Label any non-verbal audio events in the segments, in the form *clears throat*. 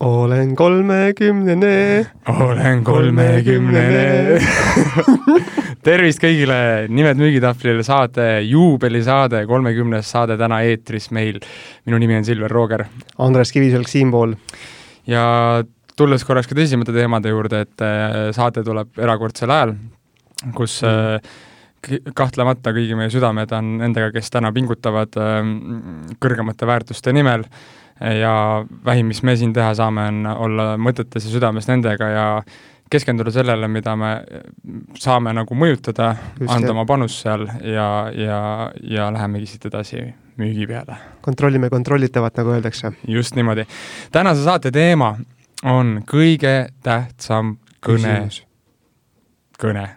olen kolmekümnene. olen kolmekümnene *laughs* tervist kõigile, Nimed müügitahvlil saade, juubelisaade, kolmekümnes saade täna eetris meil. minu nimi on Silver Rooger. Andres Kiviselg siinpool. ja tulles korraks ka tõsisemate teemade juurde, et äh, saade tuleb erakordsel ajal, kus mm. kahtlemata kõigi meie südamed on nendega, kes täna pingutavad ähm, kõrgemate väärtuste nimel ja vähim, mis me siin teha saame, on olla mõtetes ja südames nendega ja keskenduda sellele, mida me saame nagu mõjutada, anda oma panus seal ja, ja, ja lähemegi siit edasi müügi peale. kontrollime kontrollitavat, nagu öeldakse. just niimoodi. tänase saate teema on kõige tähtsam kõne. kõne.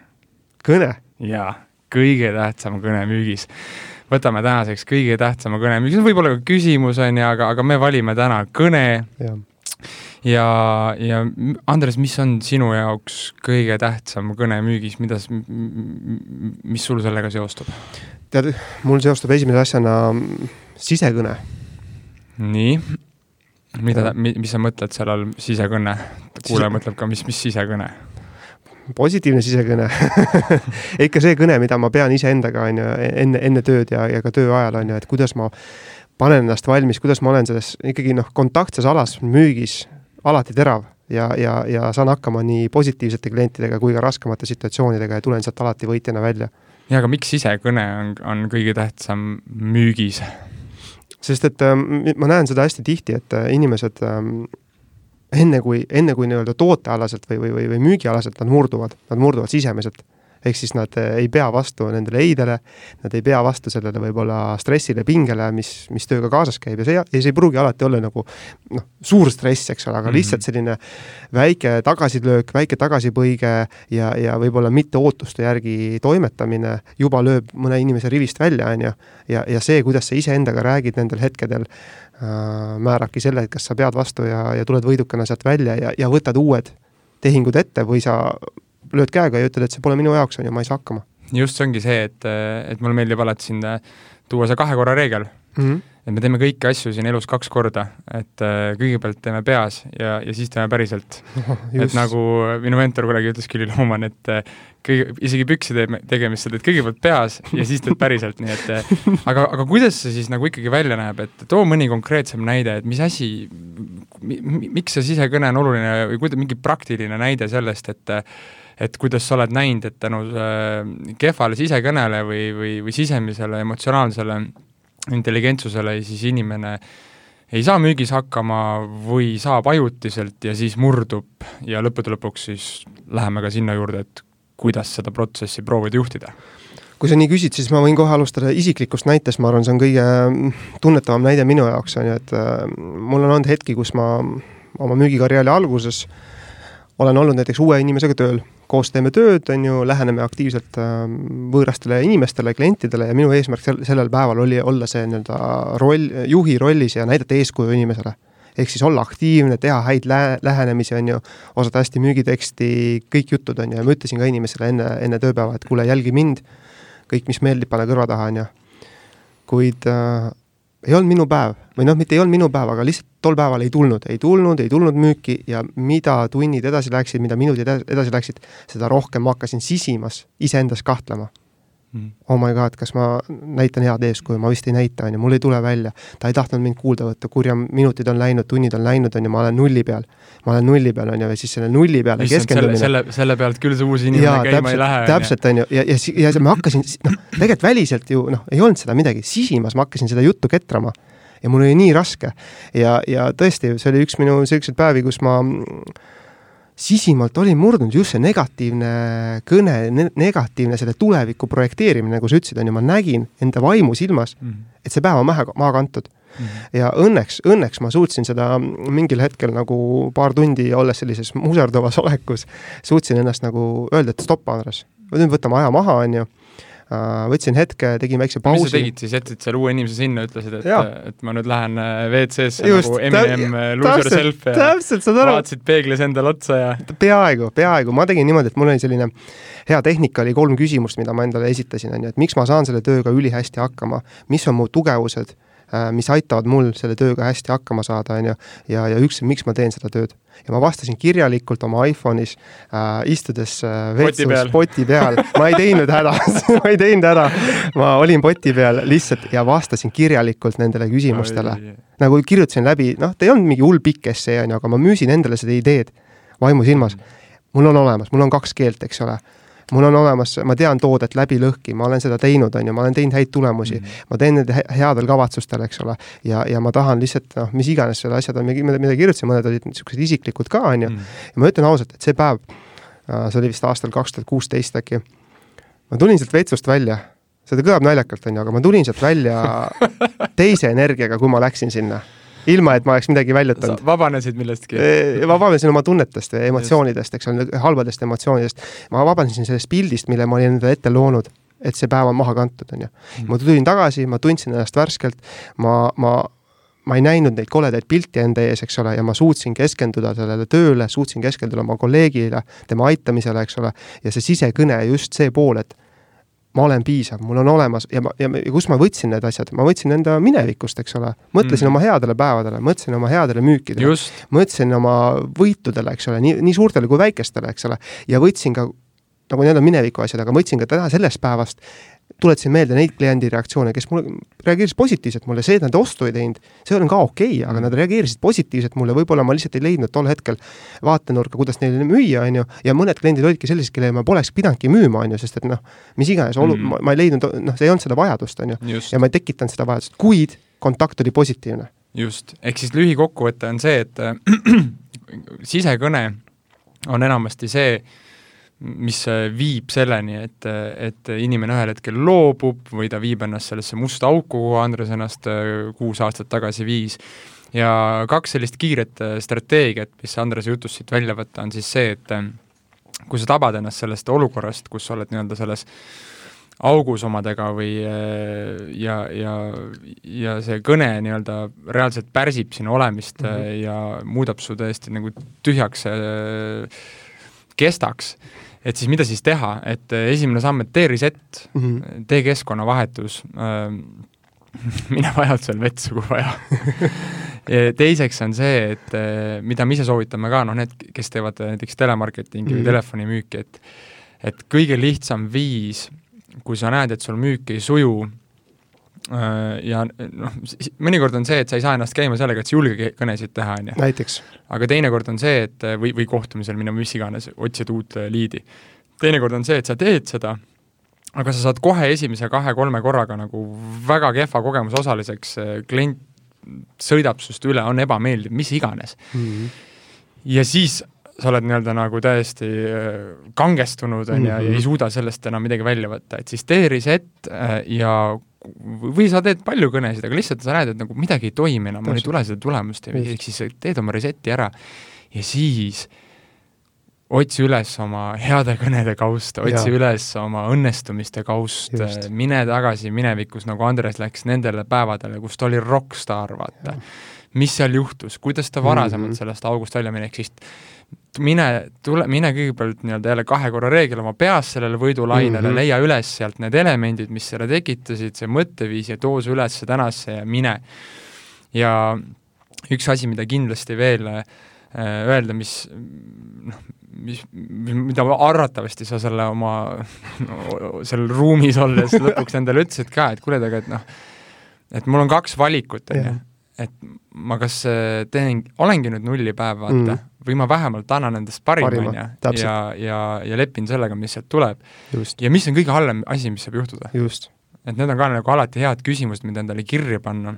kõne? jaa, kõige tähtsam kõne müügis võtame tänaseks kõige tähtsama kõne, mis on võib-olla ka küsimus, on ju, aga, aga me valime täna kõne. ja, ja, ja Andres, mis on sinu jaoks kõige tähtsam kõne müügis, mida, mis sul sellega seostub? tead, mul seostub esimese asjana sisekõne. nii, mida, mis sa mõtled selle all, sisekõne? kuulaja mõtleb ka, mis, mis sisekõne? Positiivne sisekõne *laughs* ikka see kõne, mida ma pean iseendaga, on ju, enne, enne tööd ja, ja ka töö ajal, on ju, et kuidas ma panen ennast valmis, kuidas ma olen selles ikkagi noh, kontaktses alas, müügis alati terav ja, ja, ja saan hakkama nii positiivsete klientidega kui ka raskemate situatsioonidega ja tulen sealt alati võitjana välja. ja aga miks sisekõne on, on kõige tähtsam müügis? sest et ähm, ma näen seda hästi tihti, et äh, inimesed ähm, enne kui, enne kui nii-öelda tootealaselt või, või, või, või müügialaselt nad murduvad, nad murduvad sisemiselt. Ehk siis nad eh, ei pea vastu nendele eidele, nad ei pea vastu sellele võib-olla stressile, pingele, mis, mis tööga kaasas käib ja see, ja see ei pruugi alati olla nagu noh, suur stress, eks ole, aga mm -hmm. lihtsalt selline väike tagasilöök, väike tagasipõige ja, ja võib-olla mitte ootuste järgi toimetamine juba lööb mõne inimese rivist välja, on ju. ja, ja see, kuidas sa iseendaga räägid nendel hetkedel Äh, määrabki selle, et kas sa pead vastu ja, ja tuled võidukana sealt välja ja, ja võtad uued tehingud ette või sa lööd käega ja ütled, et see pole minu jaoks, on ju, ma ei saa hakkama. just, see ongi see, et, et mulle meeldib alati siin tuua see kahe korra reegel mm. -hmm et me teeme kõiki asju siin elus kaks korda, et äh, kõigepealt teeme peas ja, ja siis teeme päriselt. *laughs* Et nagu minu mentor kunagi ütles, Külli Looman, et äh, kõige, isegi pükside tegemist sa teed kõigepealt peas ja siis teed päriselt, nii et äh, *laughs* aga, aga kuidas see siis nagu ikkagi välja näeb, et too mõni konkreetsem näide, et mis asi mi,, miks see sisekõne on oluline või kuida-, mingi praktiline näide sellest, et et kuidas sa oled näinud, et tänu kehvale sisekõnele või, või, või sisemisele emotsionaalsele intelligentsusele, siis inimene ei saa müügis hakkama või saab ajutiselt ja siis murdub ja lõppude lõpuks siis läheme ka sinna juurde, et kuidas seda protsessi proovida juhtida. Kui sa nii küsid, siis ma võin kohe alustada isiklikust näitest, ma arvan, see on kõige tunnetavam näide minu jaoks, on ju, et äh, mul on olnud hetki, kus ma oma müügikarjääri alguses olen olnud näiteks uue inimesega tööl koos teeme tööd, on ju, läheneme aktiivselt ähm, võõrastele inimestele, klientidele ja minu eesmärk sel, sellel päeval oli olla see nii-öelda roll, juhi rollis ja näidata eeskuju inimesele. ehk siis olla aktiivne, teha häid lä-, lähenemisi, on ju, osata hästi müügiteksti, kõik jutud, on ju, ja ma ütlesin ka inimesele enne, enne tööpäeva, et kuule, jälgi mind, kõik, mis meeldib, pane kõrva taha, on ju. kuid äh, ei olnud minu päev või noh, mitte ei olnud minu päev, aga lihtsalt tol päeval ei tulnud, ei tulnud, ei tulnud müüki ja mida tunnid edasi läksid, mida minutid edasi läksid, seda rohkem ma hakkasin sisimas iseendas kahtlema. Oh my god, kas ma näitan head eeskuju, ma vist ei näita, on ju, mul ei tule välja. ta ei tahtnud mind kuulda võtta, kurja minutid on läinud, tunnid on läinud, on ju, ma olen nulli peal. ma olen nulli peal, on ju, ja siis selle nulli peale keskendumine. selle, selle, selle pealt küll see uus inimene Jaa, käima täpselt, ei lähe. täpselt, on ju, ja, ja, ja, ja ma hakkasin, noh, tegelikult väliselt ju noh, ei olnud seda midagi, sisimas ma hakkasin seda juttu ketrama ja mul oli nii raske. ja, ja tõesti, see oli üks minu selliseid päevi, kus ma sisimalt olin murdnud just see negatiivne kõne ne, negatiivne selle tuleviku projekteerimine, nagu sa ütlesid, on ju, ma nägin enda vaimu silmas mm, -hmm. et see päev on maha, maha kantud mm. -hmm. ja õnneks, õnneks ma suutsin seda mingil hetkel nagu paar tundi, olles sellises muserdavas olekus, suutsin ennast nagu öelda, et stopp, Andres, nüüd võtame aja maha, on ju võtsin hetke, tegin väikse pausi. mis sa tegid siis, jätsid selle uue inimese sinna, ütlesid, et, et ma nüüd lähen äh, WC-sse nagu Eminem äh, Lose Yourself ja täpselt, vaatasid peeglis endale otsa ja peaaegu, peaaegu, ma tegin niimoodi, et mul oli selline hea tehnika, oli kolm küsimust, mida ma endale esitasin, on ju, et miks ma saan selle tööga ülihästi hakkama, mis on mu tugevused mis aitavad mul selle tööga hästi hakkama saada, on ju, ja, ja üks, miks ma teen seda tööd. ja ma vastasin kirjalikult oma iPhone'is äh, istudes äh, vetsus *laughs* poti peal, ma ei teinud häda *laughs* ma ei teinud häda, ma olin poti peal lihtsalt ja vastasin kirjalikult nendele küsimustele. nagu kirjutasin läbi, noh, ta ei olnud mingi hull pikk essee, on ju, aga ma müüsin endale seda ideed vaimusilmas. mul on olemas, mul on kaks keelt, eks ole mul on olemas, ma tean toodet läbi lõhki, ma olen seda teinud, on ju, ma olen teinud häid tulemusi. Mm, -hmm. ma teen need headel kavatsustel, eks ole, ja, ja ma tahan lihtsalt noh, mis iganes selle asjad on, mida, kirjutasin, mõned olid niisugused isiklikud ka, on ju, mhm. ja ma ütlen ausalt, et see päev, äh, see oli vist aastal kaks tuhat kuusteist äkki, ma tulin sealt vetsust välja, seda kõlab naljakalt, on ju, aga ma tulin sealt välja *laughs* teise energiaga, kui ma läksin sinna ilma et ma oleks midagi väljutanud. vabanesid millestki? vabanesin oma tunnetest ja emotsioonidest, eks ole, halbadest emotsioonidest. ma vabanesin sellest pildist, mille ma olin endale ette loonud, et see päev on maha kantud, on ju. Mm. ma tulin tagasi, ma tundsin ennast värskelt, ma, ma ma ei näinud neid koledaid pilte enda ees, eks ole, ja ma suutsin keskenduda sellele tööle, suutsin keskenduda oma kolleegile, tema aitamisele, eks ole, ja see sisekõne, just see pool, et ma olen piisav, mul on olemas ja ma, ja, ja kus ma võtsin need asjad, ma võtsin enda minevikust, eks ole. mõtlesin mm. oma headele päevadele, mõtlesin oma headele müükidele, mõtlesin oma võitudele, eks ole, nii, nii suurtele kui väikestele, eks ole. ja võtsin ka nagu nii-öelda mineviku asjad, aga võtsin ka täna sellest päevast tuletasin meelde neid kliendi reaktsioone, kes mulle reageerisid positiivselt mulle, see, et nad ostu ei teinud, see on ka okei okay,, aga mm. nad reageerisid positiivselt mulle, võib-olla ma lihtsalt ei leidnud tol hetkel vaatenurka, kuidas neile müüa, on ju, ja mõned kliendid olidki sellised, kellele ma poleks pidanudki müüma, on ju, sest et noh, mis iganes olu- mm., ma, ma ei leidnud, noh, see ei olnud seda vajadust, on ju, ja ma ei tekitanud seda vajadust, kuid kontakt oli positiivne. just, ehk siis lühikokkuvõte on see, et *clears throat* sisekõne on enamasti see, mis äh, viib selleni, et, et inimene ühel hetkel loobub või ta viib ennast sellesse musta auku, kuhu Andres ennast äh, kuus aastat tagasi viis, ja kaks sellist kiiret äh, strateegiat, mis Andrese jutust siit välja võtta, on siis see, et kui sa tabad ennast sellest olukorrast, kus sa oled nii-öelda selles augus omadega või ja, ja, ja see kõne nii-öelda reaalselt pärsib sinu olemist mm -hmm. ja muudab su täiesti nagu tühjaks kestaks, et siis mida siis teha, et äh, esimene samm, et tee reset mm, -hmm. tee keskkonnavahetus äh,, *laughs* mine vajadusel vetsu, kui vaja teiseks on see, et äh, mida me ise soovitame ka, noh need, kes teevad näiteks telemarketingi mm -hmm. või mhm. telefonimüüki, et et kõige lihtsam viis, kui sa näed, et sul müük ei suju, ja noh, mõnikord on see, et sa ei saa ennast käima sellega, et sa ei julge kõnesid teha, on ju. näiteks. aga teinekord on see, et või, või kohtumisel minna, mis iganes, otsid uut äh, liidi. teinekord on see, et sa teed seda, aga sa saad kohe esimese kahe-kolme korraga nagu väga kehva kogemuse osaliseks, äh, klient sõidab sinust üle, on ebameeldiv, mis iganes mm. -hmm. ja siis sa oled nii-öelda nagu täiesti kangestunud, on ju, ja ei mhm. suuda sellest enam midagi välja võtta, et siis tee reset ja või sa teed palju kõnesid, aga lihtsalt sa näed, et nagu midagi ei toimi enam, mul ei tule seda tulemust ehk siis teed oma reset'i ära ja siis otsi üles oma heade kõnede kausta, otsi ja. üles oma õnnestumiste kaust, mine tagasi minevikus, nagu Andres läks nendele päevadele, kus ta oli rokkstaar, vaata. mis seal juhtus, kuidas ta varasemalt mm -hmm. sellest august välja mine, ehk siis mine, tule, mine kõigepealt nii-öelda jälle kahe korra reegel oma peas sellele võidulainele mm, -hmm. leia üles sealt need elemendid, mis selle tekitasid, see mõtteviis ja too see üles tänasse ja mine. ja üks asi, mida kindlasti veel äh, öelda, mis noh, mis, mida arvatavasti sa selle oma no, *laughs* seal ruumis olles lõpuks endale ütlesid ka, et kuule, aga et noh, et mul on kaks valikut, on ju et ma kas äh, teen, olengi nüüd nullipäev, vaata mm., või ma vähemalt annan endast parima, on ju, ja, ja, ja lepin sellega, mis sealt tuleb. ja mis on kõige halvem asi, mis saab juhtuda. et need on ka nagu alati head küsimused, mida endale kirja panna.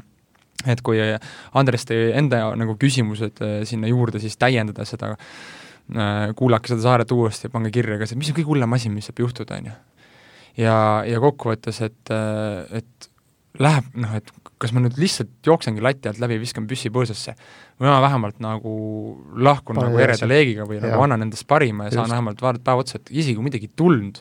et kui Andres tõi enda nagu küsimused äh, sinna juurde, siis täiendada seda, äh, kuulake seda saaret uuesti ja pange kirja ka see, mis on kõige hullem asi, mis saab juhtuda, on ju. ja, ja kokkuvõttes, et, et läheb noh, et kas ma nüüd lihtsalt jooksengi lati alt läbi, viskan püssi põõsasse või ma vähemalt nagu lahkun Pane nagu ereda leegiga või nagu annan endast parima ja Just. saan vähemalt vaadata päev otsa, et isegi kui midagi ei tulnud,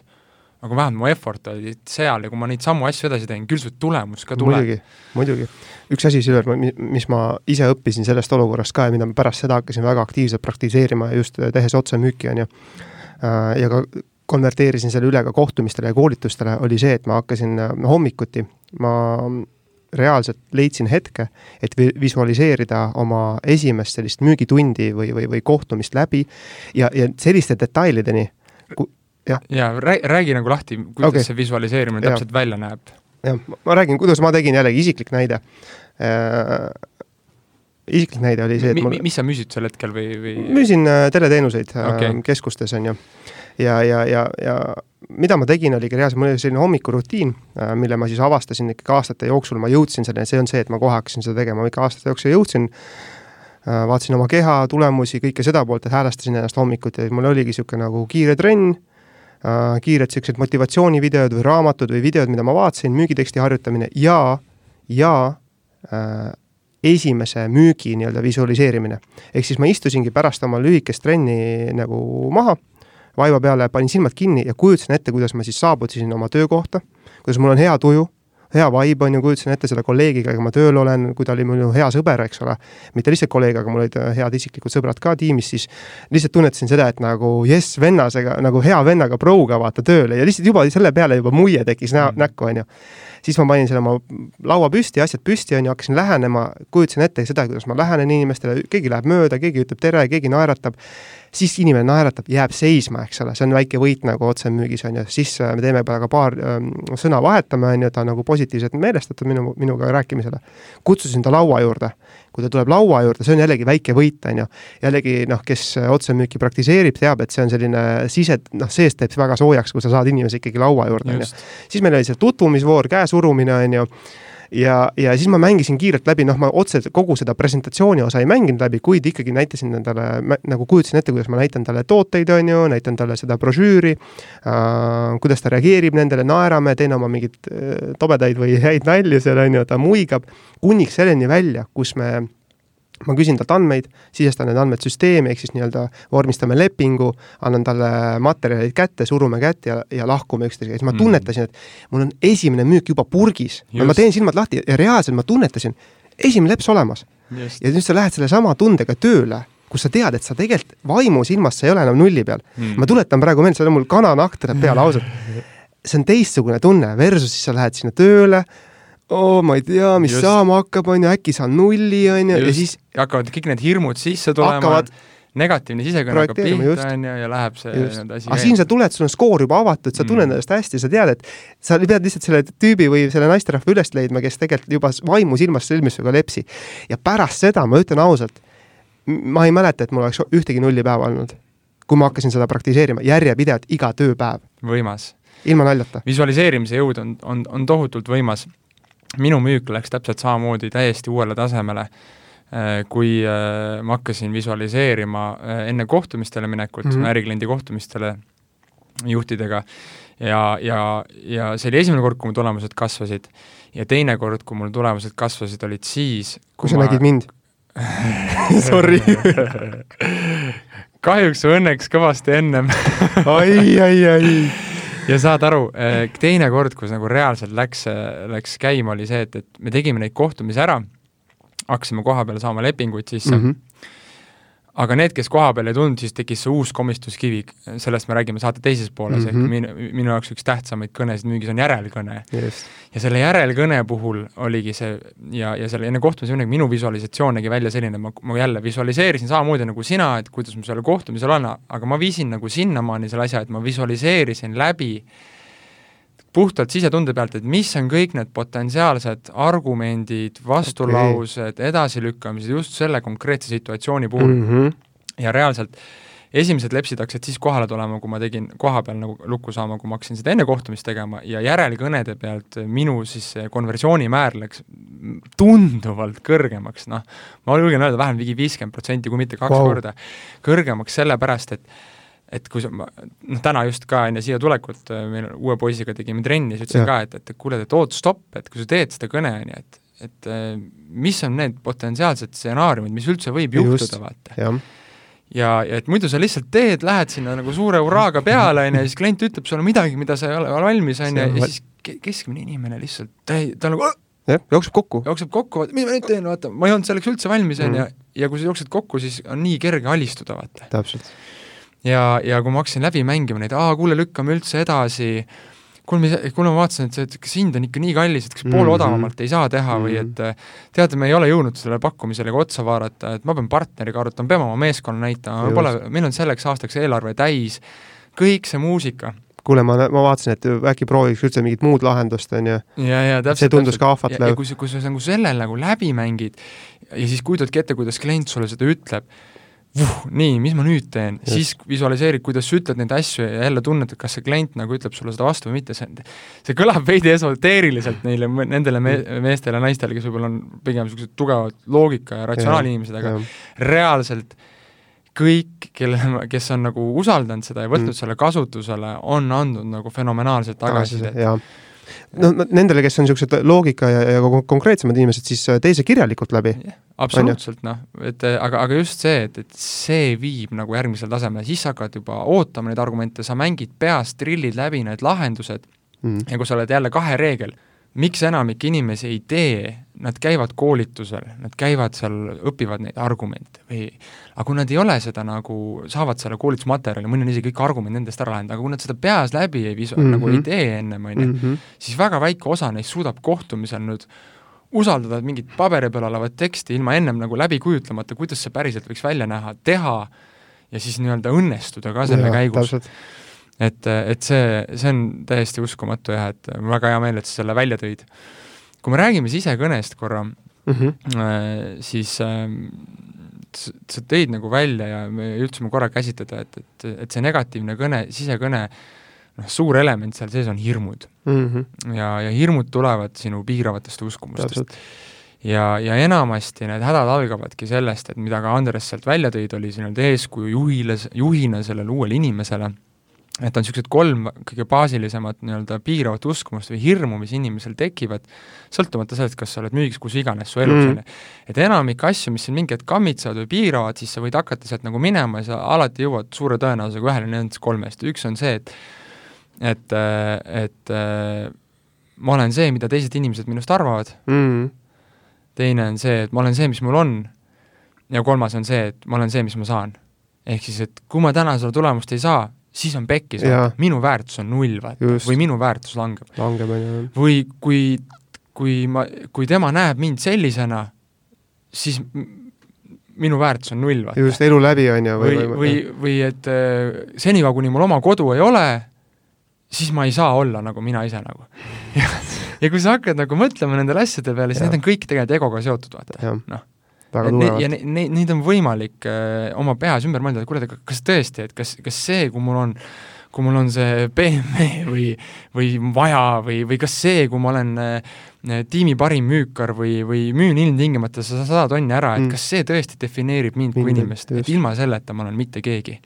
aga vähemalt mu effort oli seal ja kui ma neid samu asju edasi teen, küll see tulemus ka tuleb. muidugi, muidugi. üks asi, Silver, mis ma ise õppisin sellest olukorrast ka ja mida ma pärast seda hakkasin väga aktiivselt praktiseerima just tehes otsemüüki, on ju, äh, ja ka konverteerisin selle üle ka kohtumistele ja koolitustele, oli see, et ma hakkasin hommikuti, ma reaalselt leidsin hetke, et visualiseerida oma esimest sellist müügitundi või, või, või kohtumist läbi ja, ja selliste detailideni, jah. ja räägi nagu lahti, kuidas okay. see visualiseerimine täpselt ja. välja näeb. jah, ma räägin, kuidas ma tegin jällegi isiklik näide äh, isiklik näide oli see, et mul mis sa müüsid sel hetkel või, või? müüsin äh, teleteenuseid äh, okay. keskustes, on ju. ja, ja, ja, ja mida ma tegin, oligi reaalselt, mul oli selline hommikurutiin, äh, mille ma siis avastasin ikkagi aastate jooksul, ma jõudsin selleni, see on see, et ma kohe hakkasin seda tegema, ma ikka aastate jooksul jõudsin, vaatasin oma keha tulemusi, kõike seda poolt, et häälestasin ennast hommikuti, mul oligi niisugune nagu kiire trenn, kiired niisugused motivatsioonivideod või raamatud või videod, mida ma vaatasin, müügiteksti harjutamine ja, ja äh, esimese müügi nii-öelda visualiseerimine. ehk siis ma istusingi pärast oma lühikest trenni nagu maha, vaiba peale, panin silmad kinni ja kujutasin ette, kuidas ma siis saabusin oma töökohta, kuidas mul on hea tuju, hea vibe on ju, kujutasin ette selle kolleegiga, kellega ma tööl olen, kui ta oli minu hea sõber, eks ole. mitte lihtsalt kolleeg, aga mul olid head isiklikud sõbrad ka tiimis, siis lihtsalt tunnetasin seda, et nagu jess, vennasega, nagu hea vennaga prouga vaata tööle ja lihtsalt juba selle peale juba muie tekkis näo, mm. näkku, on ju siis ma panin selle oma laua püsti, asjad püsti, on ju, hakkasin lähenema, kujutasin ette seda, kuidas ma lähenen inimestele, keegi läheb mööda, keegi ütleb tere, keegi naeratab, siis inimene naeratab, jääb seisma, eks ole, see on väike võit nagu otsemüügis, on ju, siis äh, me teeme ka paar ähm, sõna vahetame, on ju, ta on nagu positiivselt meelestatud minu, minuga rääkimisele. kutsusin ta laua juurde kui ta tuleb laua juurde, see on jällegi väike võit, on ju. jällegi noh, kes otsemüüki praktiseerib, teab, et see on selline sise, noh, seest teeb väga soojaks, kui sa saad inimese ikkagi laua juurde, on ju. siis meil oli see tutvumisvoor, käesurumine, on ju ja, ja siis ma mängisin kiirelt läbi, noh, ma otse kogu seda presentatsiooni osa ei mänginud läbi, kuid ikkagi näitasin endale, nagu kujutasin ette, kuidas ma näitan talle tooteid, on ju, näitan talle seda brošüüri äh,, kuidas ta reageerib nendele, naerame, teen oma mingeid äh, tobedaid või häid nalju seal, on ju, ta muigab, kuniks selleni välja, kus me ma küsin talt andmeid, sisestan need andmed süsteemi, ehk siis nii-öelda vormistame lepingu, annan talle materjalid kätte, surume kätt ja, ja lahkume üksteisega, siis ma mm. tunnetasin, et mul on esimene müük juba purgis. ma teen silmad lahti ja reaalselt ma tunnetasin, esimene leps olemas. ja nüüd sa lähed sellesama tundega tööle kus sa tead, et sa tegelikult vaimusilmas, sa ei ole enam nulli peal mm.. ma tuletan praegu meelde, seal on mul kananahk tuleb peale, ausalt. *laughs* see on teistsugune tunne versus siis sa lähed sinna tööle oo, ma ei tea, mis Just. saama hakkab, on ju, äkki saan nulli, on ju, ja siis hakkavad kõik need hirmud sisse tulema hakkavad negatiivne sisekõne hakkab pihta, on ju, ja läheb see nii-öelda asi aga siin sa tuled, sul on skoor juba avatud, sa tunned mm. ennast hästi, sa tead, et sa pead lihtsalt selle tüübi või selle naisterahva üles leidma, kes tegelikult juba vaimu silmast sõlmis sinuga lepsi. ja pärast seda, ma ütlen ausalt, ma ei mäleta, et mul oleks ühtegi nullipäeva olnud. kui ma hakkasin seda praktiseerima järjepidevalt iga tööpäev. võimas. ilma naljata. visualiseerimise jõud on, on, on tohutult võimas minu müük läks täpselt samamoodi täiesti uuele tasemele, äh, kui äh, ma hakkasin visualiseerima äh, enne kohtumistele minekut mm, -hmm. ärikliendi kohtumistele juhtidega, ja, ja, ja see oli esimene kord, kui mu tulemused kasvasid. ja teine kord, kui mul tulemused kasvasid, olid siis kui sa ma... nägid mind? *laughs* Sorry. Kahjuks või õnneks kõvasti ennem. Ai, ai, ai ja saad aru, eh, teine kord, kus nagu reaalselt läks, läks käima, oli see, et, et me tegime neid kohtumisi ära, hakkasime koha peal saama lepinguid sisse mm, -hmm. Aga need, kes koha peale ei tulnud, siis tekkis see uus komistuskivi, sellest me räägime saate teises pooles mm, -hmm. ehk mhm. minu, minu jaoks üks tähtsamaid kõnesid müügis on järelkõne yes.. ja selle järelkõne puhul oligi see ja, ja selle enne kohtumise minu visualisatsioon nägi välja selline, ma, ma jälle visualiseerisin samamoodi nagu sina, et kuidas ma sellel kohtumisel olen, aga ma viisin nagu sinnamaani selle asja, et ma visualiseerisin läbi puhtalt sisetunde pealt, et mis on kõik need potentsiaalsed argumendid, vastulaused okay., edasilükkamised just selle konkreetse situatsiooni puhul mm. -hmm. ja reaalselt esimesed lepsid hakkasid siis kohale tulema, kui ma tegin koha peal nagu lukku saama, kui ma hakkasin seda enne kohtumist tegema ja järelkõnede pealt minu siis see konversioonimäär läks tunduvalt kõrgemaks, noh, ma julgen öelda, vähemalt ligi viiskümmend protsenti, kui mitte kaks wow. korda kõrgemaks, sellepärast et et kui sa, noh täna just ka enne siia tulekut äh, meil uue poisiga tegime trenni, siis ütlesin ja. ka, et, et kuule, et oot, stopp, et kui sa teed seda kõne, on ju, et et äh, mis on need potentsiaalsed stsenaariumid, mis üldse võib juhtuda, vaata. ja, ja, ja et muidu sa lihtsalt teed, lähed sinna nagu suure hurraaga peale, on ju, ja siis klient ütleb sulle midagi, mida sa ei ole valmis, on ju, ja siis keskmine inimene lihtsalt, ta ei, ta nagu jah, jookseb kokku. jookseb kokku, vaata, mis ma nüüd teen, vaata, ma ei olnud selleks üldse valmis, on ju, mm. ja kui sa jooksed kokku, siis on nii kerge alistuda, vaata. täpselt ja, ja kui ma hakkasin läbi mängima neid, aa, kuule, lükkame üldse edasi, kuule, kuule ma vaatasin, et see, et kas hind on ikka nii kallis, et kas poole mm -hmm. odavamalt ei saa teha mm -hmm. või et mhm. teate, me ei ole jõudnud sellele pakkumisele ka otsa vaadata, et ma pean partneriga arutama, peame oma meeskonna näitama, me pole, meil on selleks aastaks eelarve täis, kõik see muusika kuule, ma, ma vaatasin, et äkki prooviks üldse mingit muud lahendust, on ju. see tundus ka ahvatlev. ja kui sa, kui sa nagu sellel nagu läbi mängid ja siis kujutadki ette, kuidas klient sulle seda ütleb, vuh, nii, mis ma nüüd teen, siis visualiseerid, kuidas sa ütled neid asju ja jälle tunned, et kas see klient nagu ütleb sulle seda vastu või mitte, see, see kõlab veidi esoteeriliselt neile, nendele me-, meestele ja naistele, kes võib-olla on pigem niisugused tugevad loogika ja ratsionaalinimesed, aga ja. reaalselt kõik, kelle, kes on nagu usaldanud seda ja võtnud mm. selle kasutusele, on andnud nagu fenomenaalset tagasisidet no nendele, kes on niisugused loogika ja, ja konkreetsemad inimesed, siis äh, tee see kirjalikult läbi. absoluutselt, noh, et äh, aga, aga just see, et, et see viib nagu järgmisele tasemele, siis sa hakkad juba ootama neid argumente, sa mängid peas, trillid läbi need lahendused mm. ja kui sa oled jälle kahe reegel miks enamik inimesi ei tee, nad käivad koolitusel, nad käivad seal, õpivad neid argumente või aga kui nad ei ole seda nagu, saavad selle koolitusmaterjali, mõni on isegi kõik argumendid nendest ära läinud, aga kui nad seda peas läbi ei visu- mm, -hmm. nagu ei tee ennem, on ju, siis väga väike osa neist suudab kohtumisel nüüd usaldada mingit paberi peal olevat teksti ilma ennem nagu läbi kujutlemata, kuidas see päriselt võiks välja näha, teha ja siis nii-öelda õnnestuda ka selle ja, käigus et, et see, see on täiesti uskumatu jah, et väga hea meel, et sa selle välja tõid. kui me räägime sisekõnest korra mm, -hmm. siis äh, sa tõid nagu välja ja me jõudsime korra käsitleda, et, et, et see negatiivne kõne, sisekõne, noh, suur element seal sees on hirmud mm. -hmm. ja, ja hirmud tulevad sinu piiravatest uskumustest. ja, ja enamasti need hädad algavadki sellest, et mida ka Andres sealt välja tõid, oli see nii-öelda eeskuju juhile, juhina sellele uuele inimesele et on niisugused kolm kõige baasilisemat nii-öelda piiravat uskumust või hirmu, mis inimesel tekivad, sõltumata sellest, kas sa oled müügis, kus iganes su elus, on ju. et enamik asju, mis sind mingi hetk kammitsevad või piiravad, siis sa võid hakata sealt nagu minema ja sa alati jõuad suure tõenäosusega ühele nendest kolmest, üks on see, et et, et ma olen see, mida teised inimesed minust arvavad mm., teine on see, et ma olen see, mis mul on, ja kolmas on see, et ma olen see, mis ma saan. ehk siis, et kui ma täna seda tulemust ei saa, siis on pekkis, minu väärtus on null, vaata, või minu väärtus langeb. langeb, on ju. või kui, kui ma, kui tema näeb mind sellisena, siis minu väärtus on null, vaata. just, elu läbi, on ju. või, või, või, või et äh, senikaua, kuni mul oma kodu ei ole, siis ma ei saa olla nagu mina ise nagu. *laughs* ja, kui sa hakkad nagu mõtlema nendele asjade peale, siis need on kõik tegelikult egoga seotud, vaata, noh väga tugevad. ja neid, neid on võimalik äh, oma peas ümber mõelda, et kuule, kas tõesti, et kas, kas see, kui mul on kui mul on see BMW või, või vaja või, või kas see, kui ma olen äh, tiimi parim müükar või, või müün ilmtingimata seda sada tonni ära, et mm. kas see tõesti defineerib mind, mind kui inimest, et ilma selleta ma olen mitte keegi.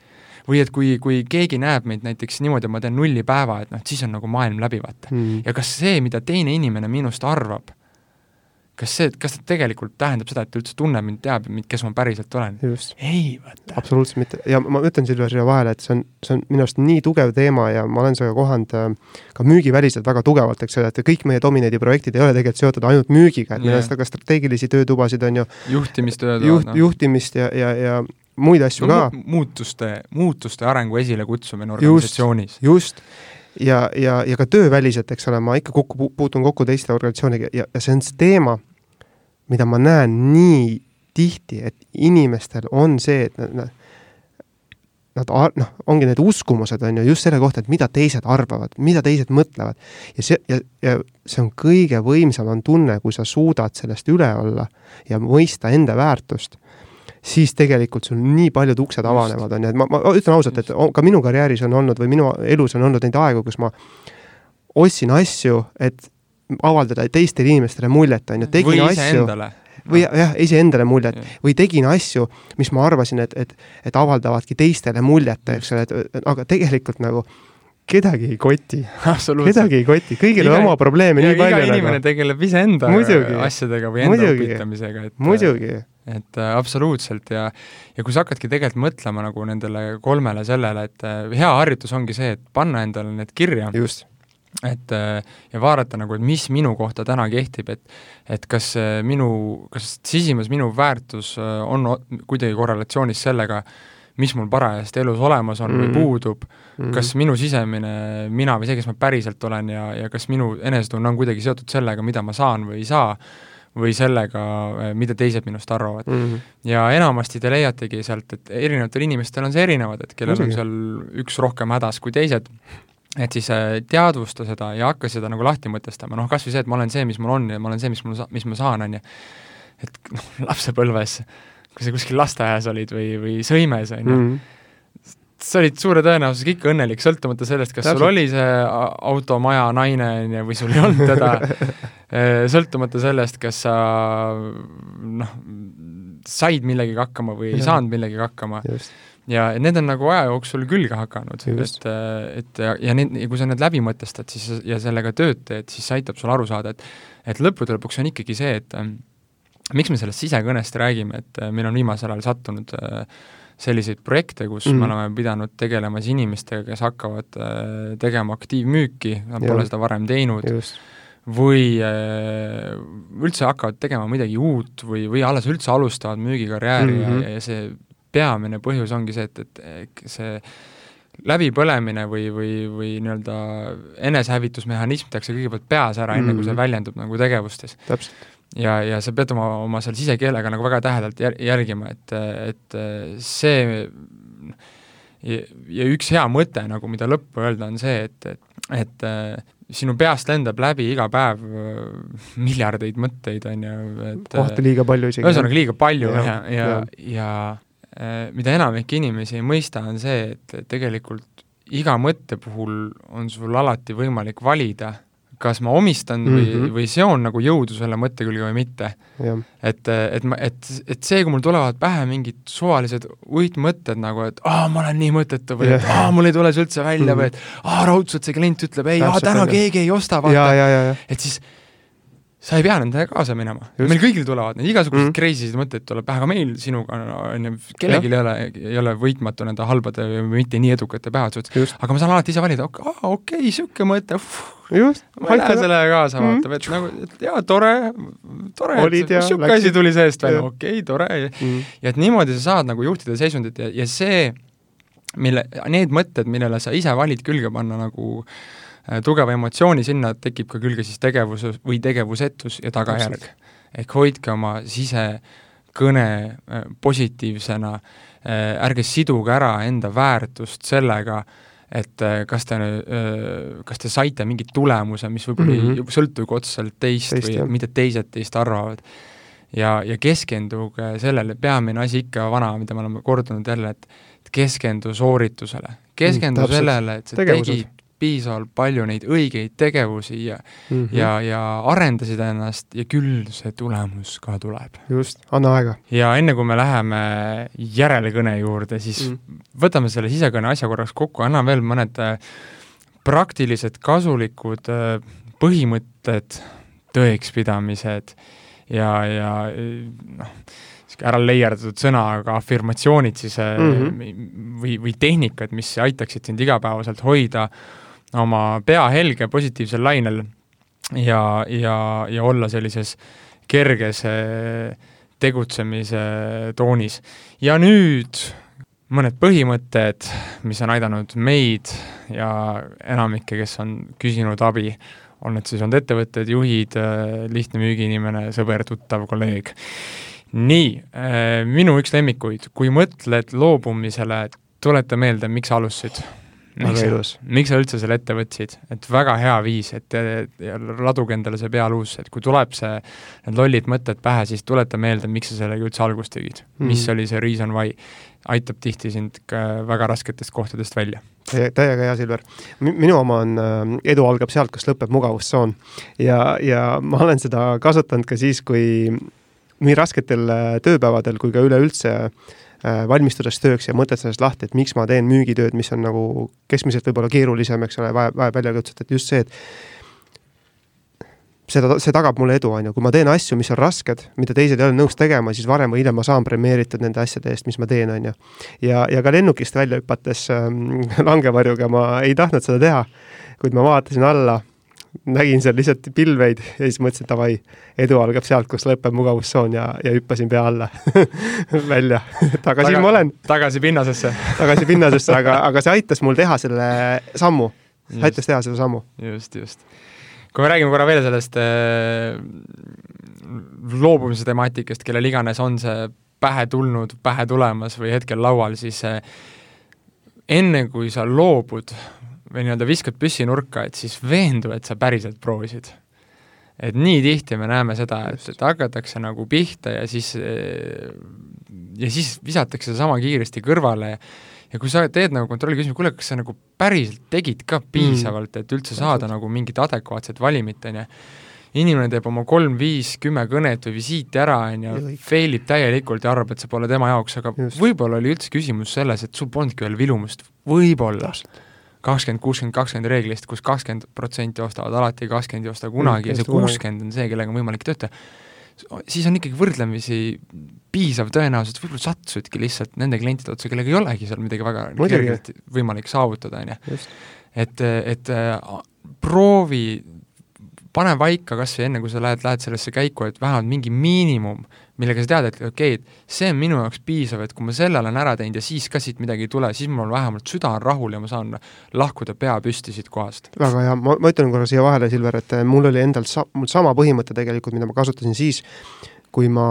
Või et kui, kui keegi näeb meid näiteks niimoodi, et ma teen nulli päeva, et noh, siis on nagu maailm läbi, vaata. Mm.. ja kas see, mida teine inimene minust arvab, kas see, kas ta tegelikult tähendab seda, et ta üldse tunneb mind, teab mind, kes ma päriselt olen? ei, vaata. absoluutselt mitte ja ma ütlen Silver siia vahele, et see on, see on minu arust nii tugev teema ja ma olen sellega kohanud äh, ka müügiväliselt väga tugevalt, eks ole, et kõik meie Domineedi projektid ei ole tegelikult seotud ainult müügiga, et meil on seda ka strateegilisi töötubasid, on ju. juhtimistööd. juht no., juhtimist ja, ja, ja muid asju no, ka. muutuste, muutuste arengu esilekutsumine organisatsioonis. just, just ja, ja, ja ka tööväliselt, eks ole, ma ikka kokku puutun kokku teiste organisatsiooniga ja, ja see on see teema, mida ma näen nii tihti, et inimestel on see, et nad nad noh, ongi need uskumused, on ju, just selle kohta, et mida teised arvavad, mida teised mõtlevad. ja see, ja, ja see on kõige võimsam on tunne, kui sa suudad sellest üle olla ja mõista enda väärtust siis tegelikult sul nii paljud uksed avanevad, on ju, et ma, ma ütlen ausalt, et ka minu karjääris on olnud või minu elus on olnud neid aegu, kus ma ostsin asju, et avaldada teistele inimestele muljet, on ju, tegin või asju. või jah, iseendale muljet. Ja. või tegin asju, mis ma arvasin, et, et, et avaldavadki teistele muljet, eks ole, et aga tegelikult nagu kedagi ei koti. kedagi ei koti, kõigil on oma probleeme nii palju. iga inimene nagu. tegeleb iseenda asjadega või enda muidugi, õpitamisega, et muidugi et äh, absoluutselt ja ja kui sa hakkadki tegelikult mõtlema nagu nendele kolmele sellele, et äh, hea harjutus ongi see, et panna endale need kirja. just et äh, ja vaadata nagu, et mis minu kohta täna kehtib, et et kas minu, kas sisimas minu väärtus on kuidagi korrelatsioonis sellega, mis mul parajasti elus olemas on mm -hmm. või mhm. puudub mm, -hmm. kas minu sisemine mina või see, kes ma päriselt olen ja, ja kas minu enesetunne on kuidagi seotud sellega, mida ma saan või ei saa, või sellega, mida teised minust arvavad mm. -hmm. ja enamasti te leiategi sealt, et erinevatel inimestel on see erinevad, et kellel Muidugi. on seal üks rohkem hädas kui teised, et siis äh, teadvusta seda ja hakka seda nagu lahti mõtestama, noh kas või see, et ma olen see, mis mul on ja ma olen see, mis mul mis ma saan, on ju. et noh, lapsepõlves kui sa kuskil lasteaias olid või, või sõimes, on ju -hmm. Sa olid suure tõenäosusega ikka õnnelik, sõltumata sellest, kas Täpselt. sul oli see auto, maja, naine, on ju, või sul ei olnud teda *laughs* äh, sõltumata sellest, kas sa noh, said millegagi hakkama või ei saanud millegagi hakkama. ja need on nagu aja jooksul külge hakanud, et, et ja, ja need, kui sa need läbi mõtestad, siis ja sellega tööd teed, siis see aitab sul aru saada, et et lõppude lõpuks on ikkagi see, et miks me sellest sisekõnest räägime, et äh, meil on viimasel ajal sattunud äh, selliseid projekte, kus mm. me oleme pidanud tegelema siis inimestega, kes hakkavad äh, tegema aktiivmüüki, nad ja. pole seda varem teinud, või üldse hakkavad tegema midagi uut või, või alles üldse alustavad müügikarjääri mm -hmm. ja, ja see peamine põhjus ongi see, et, et see läbipõlemine või, või, või nii-öelda enesehävitusmehhanism tehakse kõigepealt peas ära, enne mm -hmm. kui see mhm. väljendub nagu tegevustes. täpselt ja, ja sa pead oma, oma seal sisekeelega nagu väga tähedalt jär-, järgima, et, et see ja, ja üks hea mõte nagu, mida lõppu öelda, on see, et, et, et sinu peast lendab läbi iga päev miljardeid mõtteid, on ju, et kohati liiga palju isegi. ühesõnaga liiga palju ja, ja, ja, ja, ja mida enamik inimesi ei mõista, on see, et tegelikult iga mõtte puhul on sul alati võimalik valida kas ma omistan mm -hmm. või, mhm. või seon nagu jõudu selle mõtte külge või mitte. et, et ma, et, et see, kui mul tulevad pähe mingid suvalised uitmõtted nagu, et aa, ma olen nii mõttetu või yeah. et aa, mul ei tule see üldse välja mm -hmm. või et aa, raudselt see klient ütleb ei, aa, täna keegi ei osta, vaata. et siis sa ei pea nendega kaasa minema. meil kõigil tulevad need igasuguseid mm. crazy sid mõtteid tuleb pähe, aga meil sinuga on ju, kellelgi ei ole, ei ole võitmatu nende halbade või mitte nii edukate päevade suhtes, aga ma saan alati ise valida, okei, okei, niisugune mõte, ma ei lähe sellega kaasa mm., vaata, et nagu, et jaa, tore, tore, et niisugune asi tuli seest välja, okei okay,, tore. Mm., ja et niimoodi sa saad nagu juhtida seisundit ja, ja see, mille, need mõtted, millele sa ise valid külge panna nagu Äh, tugeva emotsiooni, sinna tekib ka külge siis tegevus või tegevusetus ja tagajärg. ehk hoidke oma sisekõne äh, positiivsena, äh, ärge siduge ära enda väärtust sellega, et kas te, kas te saite mingi tulemuse, mis võib-olla mm -hmm. ei sõltugi otseselt teist, teist või jah. mida teised teist arvavad. ja, ja keskenduge sellele, peamine asi ikka vana, mida me oleme kordunud jälle, et keskendu sooritusele, keskendu mm, sellele, et sa tegid piisavalt palju neid õigeid tegevusi ja mm -hmm. ja, ja arendasid ennast ja küll see tulemus ka tuleb. just, anna aega. ja enne, kui me läheme järelkõne juurde, siis mm. võtame selle sisekõne asja korraks kokku, anna veel mõned äh, praktilised kasulikud äh, põhimõtted, tõekspidamised ja, ja noh, ära leierdatud sõna, aga afirmatsioonid siis mm -hmm. või, või tehnikad, mis aitaksid sind igapäevaselt hoida oma pea helge positiivsel lainel ja, ja, ja olla sellises kerges tegutsemise toonis. ja nüüd mõned põhimõtted, mis on aidanud meid ja enamikke, kes on küsinud abi, on need siis olnud ettevõtted, juhid, lihtne müügiinimene, sõber, tuttav, kolleeg. nii, minu üks lemmikuid, kui mõtled loobumisele, tuleta meelde, miks alustasid väga ilus. miks sa üldse selle ette võtsid, et väga hea viis, et laduge endale see pea luusse, et kui tuleb see, need lollid mõtted pähe, siis tuleta meelde, miks sa sellega üldse algust tegid mm.. mis oli see reason why, aitab tihti sind ka väga rasketest kohtadest välja. täiega hea, Silver. minu oma on, äh, edu algab sealt, kus lõpeb mugavustsoon. ja, ja ma olen seda kasutanud ka siis, kui nii rasketel äh, tööpäevadel kui ka üleüldse Äh, valmistudes tööks ja mõtted sellest lahti, et miks ma teen müügitööd, mis on nagu keskmiselt võib-olla keerulisem, eks ole, vajab, vajab väljakutset, et just see, et seda, see tagab mulle edu, on ju, kui ma teen asju, mis on rasked, mida teised ei ole nõus tegema, siis varem või hiljem ma saan premeeritud nende asjade eest, mis ma teen, on ju. ja, ja ka lennukist välja hüpates ähm, *laughs* langevarjuga ma ei tahtnud seda teha, kuid ma vaatasin alla nägin seal lihtsalt pilveid ja siis mõtlesin, davai, edu algab sealt, kus lõpeb mugavustsoon ja, ja hüppasin pea alla *laughs* välja tagasi Taga, ma olen. tagasi pinnasesse tagasi pinnasesse, aga, aga see aitas mul teha selle sammu, see aitas teha selle sammu. just, just. kui me räägime korra veel sellest äh, loobumise temaatikast, kellel iganes on see pähe tulnud, pähe tulemas või hetkel laual, siis äh, enne kui sa loobud või nii-öelda viskad püssi nurka, et siis veendu, et sa päriselt proovisid. et nii tihti me näeme seda, et, et hakatakse nagu pihta ja siis ja siis visatakse seesama kiiresti kõrvale ja ja kui sa teed nagu kontrolliküsimuse, kuule, kas sa nagu päriselt tegid ka piisavalt, et üldse saada Täpselt. nagu mingit adekvaatset valimit, on ju, inimene teeb oma kolm, viis, kümme kõnet või visiiti ära, on ju, fail ib täielikult ja arvab, et see pole tema jaoks, aga võib-olla oli üldse küsimus selles, et sul polnudki veel vilumust, võib-olla kakskümmend, kuuskümmend, kakskümmend reeglist, kus kakskümmend protsenti ostavad alati, kakskümmend ei osta kunagi mm, ja see kuuskümmend on see, kellega on võimalik tööd teha, siis on ikkagi võrdlemisi piisav tõenäosus, et võib-olla sattusidki lihtsalt nende klientide otsa, kellega ei olegi seal midagi väga kergelt võimalik saavutada, on ju. et, et äh, proovi pane paika kas või enne, kui sa lähed, lähed sellesse käiku, et vähemalt mingi miinimum, millega sa tead, et okei okay,, et see on minu jaoks piisav, et kui ma selle olen ära teinud ja siis ka siit midagi ei tule, siis mul on vähemalt süda on rahul ja ma saan lahkuda pea püsti siit kohast. väga hea, ma, ma ütlen korra siia vahele, Silver, et mul oli endal sa-, mul sama põhimõte tegelikult, mida ma kasutasin siis, kui ma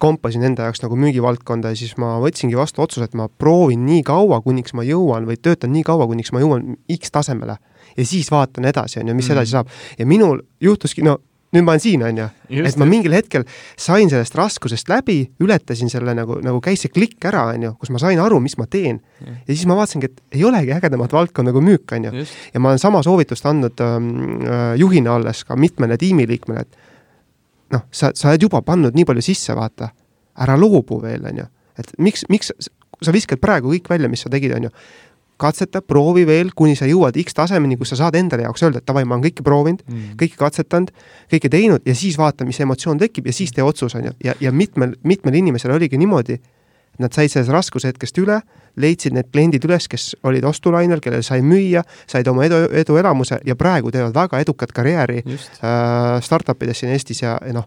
kompasin enda jaoks nagu müügivaldkonda ja siis ma võtsingi vastu otsuse, et ma proovin nii kaua, kuniks ma jõuan või töötan nii kaua, kuniks ma jõuan X tasemele ja siis vaatan edasi, on ju, mis mm. edasi saab. ja minul juhtuski, no nüüd ma olen siin, on ju, et ma mingil hetkel sain sellest raskusest läbi, ületasin selle nagu, nagu käis see klikk ära, on ju, kus ma sain aru, mis ma teen. ja siis ma vaatasingi, et ei olegi ägedamat valdkonda kui müük, on ju. ja ma olen sama soovitust andnud ähm, äh, juhina alles ka mitmele tiimiliikmele, et noh, sa, sa oled juba pannud nii palju sisse, vaata, ära loobu veel, on ju. et miks, miks sa viskad praegu kõik välja, mis sa tegid, on ju katseta, proovi veel, kuni sa jõuad X tasemeni, kus sa saad endale jaoks öelda, et davai, ma olen kõike proovinud mm., kõike katsetanud, kõike teinud ja siis vaata, mis emotsioon tekib ja siis tee otsus, on ju. ja, ja mitmel, mitmel inimesel oligi niimoodi, et nad said sellest raskushetkest üle, leidsid need kliendid üles, kes olid ostulainel, kellele sai müüa, said oma edu, eduelamuse ja praegu teevad väga edukat karjääri Just. äh, startup ides siin Eestis ja, ja noh,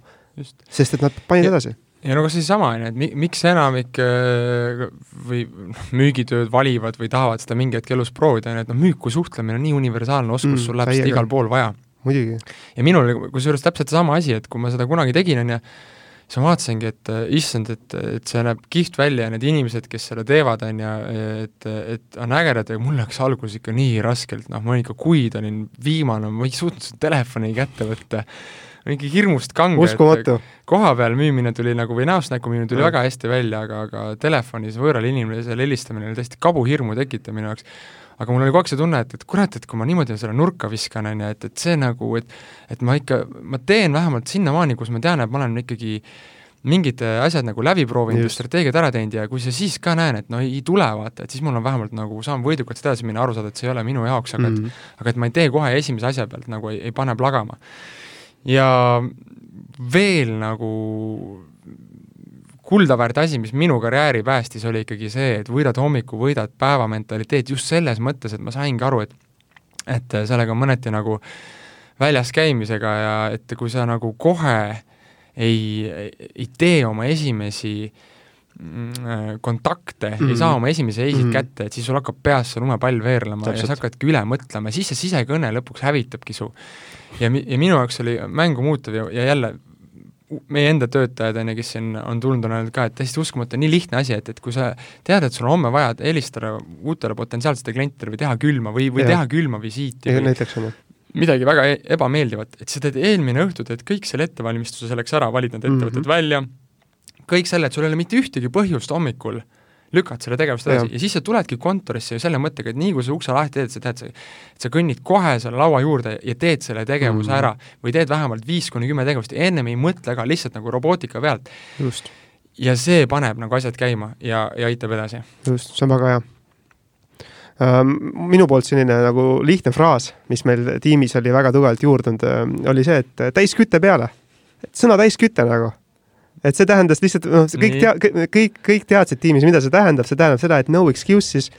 sest et nad panid ja, edasi ja no kas seesama, on ju, et mi-, miks enamik äh, või noh, müügitööd valivad või tahavad seda mingi hetk elus proovida, on ju, et noh, müük kui suhtlemine on nii universaalne oskus mm,, sul läheb seda igal pool vaja. ja minul oli kusjuures täpselt seesama asi, et kui ma seda kunagi tegin, on ju, siis ma vaatasingi, et äh, issand, et, et see näeb kihvt välja ja need inimesed, kes selle teevad, on ju, et, et on ägedad ja mul läks alguses ikka nii raskelt, noh, ma ikka kuid olin viimane, ma ei suutnud seda telefoni kätte võtta mingi hirmust kange. koha peal müümine tuli nagu või näost näkku müümine tuli mm. väga hästi välja, aga, aga telefonis võõral inimesel helistamine oli tõesti kabuhirmu tekitav minu jaoks. aga mul oli kogu aeg see tunne, et, et kurat, et kui ma niimoodi selle nurka viskan, on ju, et, et see nagu, et et ma ikka, ma teen vähemalt sinnamaani, kus ma tean, et ma olen ikkagi mingid asjad nagu läbi proovinud ja strateegiad ära teinud ja kui sa siis ka näen, et no ei tule, vaata, et siis mul on vähemalt nagu, saan võidukalt edasi minna, aru saada, et see ei ole minu jaoks, aga mm -hmm. et aga et ma ei tee kohe esimese asja pealt nagu ei, ei pane plagama ja veel nagu kuldaväärt asi, mis minu karjääri päästis, oli ikkagi see, et võidad hommiku, võidad päeva mentaliteet just selles mõttes, et ma saingi aru, et et sellega mõneti nagu väljas käimisega ja et kui sa nagu kohe ei, ei tee oma esimesi mm, kontakte mm, -hmm. ei saa oma esimesi eisid mm -hmm. kätte, et siis sul hakkab peas see lumepall veerlema Täpselt. ja sa hakkadki üle mõtlema, siis see sisekõne lõpuks hävitabki su ja mi-, ja minu jaoks oli mängu muutuv ja, ja jälle meie enda töötajad, on ju, kes siin on tulnud, on öelnud ka, et täiesti uskumatu, nii lihtne asi, et, et kui sa tead, et sul on homme vaja helistada uutele potentsiaalsetele klientidele või teha külma või, või ja. teha külma visiiti ja, või midagi väga e-, ebameeldivat, et sa teed eelmine õhtu, teed kõik selle ettevalmistuse selleks ära, valid need ettevõtted mm -hmm. välja, kõik selle, et sul ei ole mitte ühtegi põhjust hommikul lükkad selle tegevust edasi ja. ja siis sa tuledki kontorisse ju selle mõttega, et nii kui sa ukse lahti teed, sa tead, sa et sa kõnnid kohe selle laua juurde ja teed selle tegevuse mm ära või teed vähemalt viis kuni kümme tegevust ja ennem ei mõtle ka lihtsalt nagu robootika pealt. ja see paneb nagu asjad käima ja, ja aitab edasi. just, see on väga hea minu poolt selline nagu lihtne fraas, mis meil tiimis oli väga tugevalt juurdunud, oli see, et täisküte peale. et sõna täisküte nagu et see tähendas lihtsalt, noh, kõik tea-, kõik, kõik teadsid tiimis, mida see tähendab, see tähendab seda, et no excuses,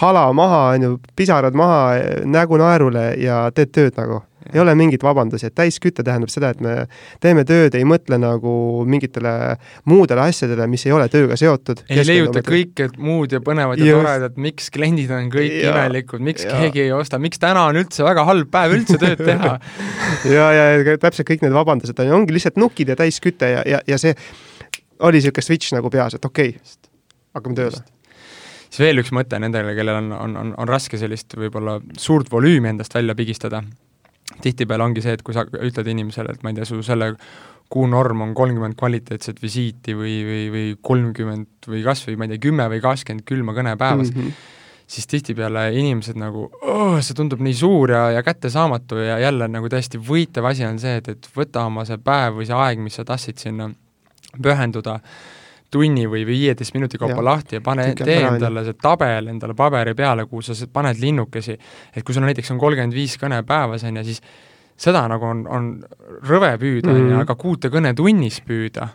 hala maha, on ju, pisarad maha, nägu naerule ja teed tööd nagu. Ei ole mingeid vabandusi, et täisküte tähendab seda, et me teeme tööd, ei mõtle nagu mingitele muudele asjadele, mis ei ole tööga seotud. ei leiuta kõike muud ja põnevat ja toredat, miks kliendid on kõik ja, imelikud, miks ja. keegi ei osta, miks täna on üldse väga halb päev üldse tööd teha? *laughs* Ja, ja täpselt kõik need vabandused on, ongi lihtsalt nukid ja täisküte ja, ja, ja see oli niisugune switch nagu peas, et okei okay,, hakkame tööle. Siis veel üks mõte nendele, kellel on, on, on, on raske sellist võib-olla suurt volüümi endast välja pigistada, tihtipeale ongi see, et kui sa ütled inimesele, et ma ei tea, su selle kuu norm on kolmkümmend kvaliteetset visiiti või, või, või kolmkümmend või kas või ma ei tea, kümme või kakskümmend külma kõne päevas mm, -hmm siis tihtipeale inimesed nagu oh, see tundub nii suur ja, ja kättesaamatu ja jälle nagu täiesti võitev asi on see, et, et võta oma see päev või see aeg, mis sa tahtsid sinna pühenduda. äh, tunni või viieteist minuti kaupa ja. lahti ja pane, tee endale see tabel endale paberi peale, kuhu sa paned linnukesi, et kui sul näiteks on kolmkümmend viis kõne päevas, on ju, siis seda nagu on, on rõve püüda, on ju, mhm. aga kuute kõne tunnis püüda,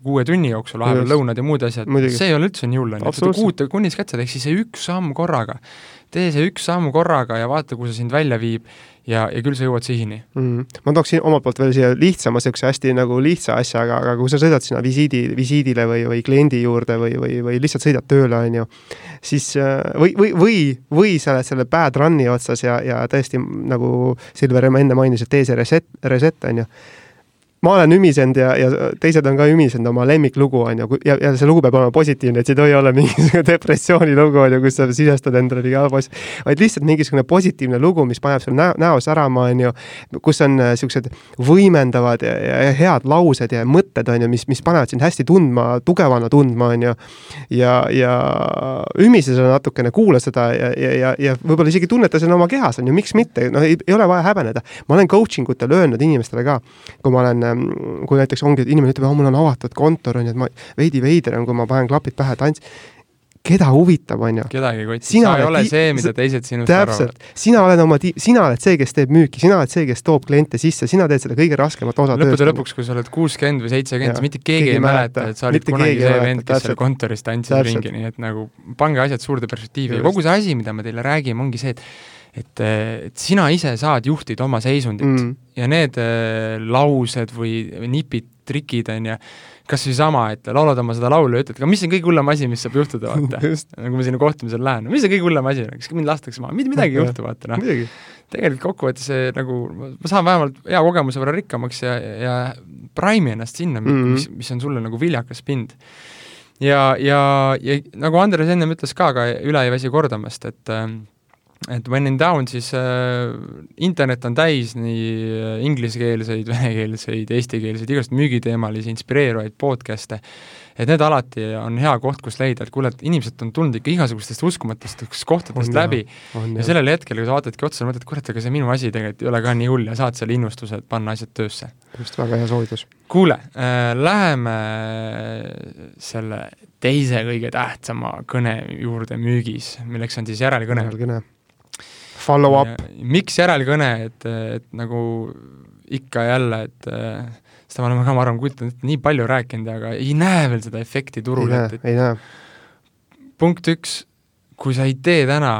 kuue tunni jooksul, vahepeal lõunad ja muud asjad, see ei ole üldse nii hull, on ju, et seda kuute kunnis kätte, ehk siis see üks samm korraga. Tee see üks samm korraga ja vaata, kuhu see sind välja viib. Ja, ja küll sa jõuad sihini. Mm.. ma tooksin omalt poolt veel siia lihtsama, niisuguse hästi nagu lihtsa asja, aga, aga kui sa sõidad sinna visiidi, visiidile või, või kliendi juurde või, või, või lihtsalt sõidad tööle, on ju, siis või, või, või, või sa oled selle bad run'i otsas ja, ja tõesti nagu Silver enne mainis, et tee see reset, reset, on ju ma olen ümisenud ja, ja teised on ka ümisenud oma lemmiklugu, on ju, ja, ja see lugu peab olema positiivne, et see ei tohi olla *laughs* mingisugune depressiooni lugu, on ju, kus sa sisestad endale mingi halba asja, vaid lihtsalt mingisugune positiivne lugu, mis paneb sul näo, näo särama, on ju, kus on niisugused äh, võimendavad ja, ja head laused ja mõtted, on ju, mis, mis panevad sind hästi tundma, tugevana tundma, on ju. ja, ja ümise seda natukene, kuula seda ja, ja, ja, ja võib-olla isegi tunneta seda oma kehas, on ju, miks mitte, noh, ei ole vaja häbeneda. ma olen coaching utel öelnud inimestele ka, kui ma olen kui näiteks ongi, et inimene ütleb, mul on avatud kontor, on ju, et ma, veidi veider on, kui ma panen klapid pähe, tants-, keda huvitab, on ju. kedagi ei koti, sa ei ole see, mida teised sinust täpselt. arvavad. sina oled oma ti-, sina oled see, kes teeb müüki, sina oled see, kes toob kliente sisse, sina teed selle kõige raskemat osa lõppude tööst. lõpuks, kui sa oled kuuskümmend või seitsekümmend, siis mitte keegi, keegi ei mäleta, et sa olid kunagi see vend, kes seal kontoris tantsis ringi, nii et nagu pange asjad suurde perspektiivi. Ja kogu see asi, mida me teile räägime, ongi see, et et, et sina ise saad juhtida oma seisundit mm. ja need äh, laused või nipid, trikid, on ju, kas või sama, et laulad oma seda laulu ja ütled, aga mis on kõige hullem asi, mis saab juhtuda, vaata *laughs* nagu ma sinna kohtumisele lähen, mis on kõige hullem asi, kas mind lastakse maha, mitte midagi ei juhtu, vaata noh. tegelikult kokkuvõttes see nagu, ma saan vähemalt hea kogemuse võrra rikkamaks ja, ja prime'i ennast sinna mm, -hmm. mis, mis on sulle nagu viljakas pind. ja, ja, ja nagu Andres ennem ütles ka, aga üle ei väsi kordamast, et äh, et when in down, siis äh, internet on täis nii äh, inglisekeelseid, *laughs* venekeelseid, eestikeelseid, igasuguseid müügiteemalisi inspireeruvaid podcast'e, et need alati on hea koht, kus leida, et kuule, et inimesed on tulnud ikka igasugustest uskumatutest kohtadest on läbi jah, ja sellel hetkel, kui sa vaatadki otsa, mõtled, kurat, aga see minu asi tegelikult ei ole ka nii hull ja saad selle innustuse, et panna asjad töösse. just, väga hea soovitus. kuule äh,, läheme selle teise kõige tähtsama kõne juurde müügis, milleks on siis järelkõne. järelkõne follow up. miks järelkõne, et, et nagu ikka jälle, et seda me oleme ka, ma arvan, ette nii palju rääkinud, aga ei näe veel seda efekti turul, et, et ei näe. punkt üks, kui sa ei tee täna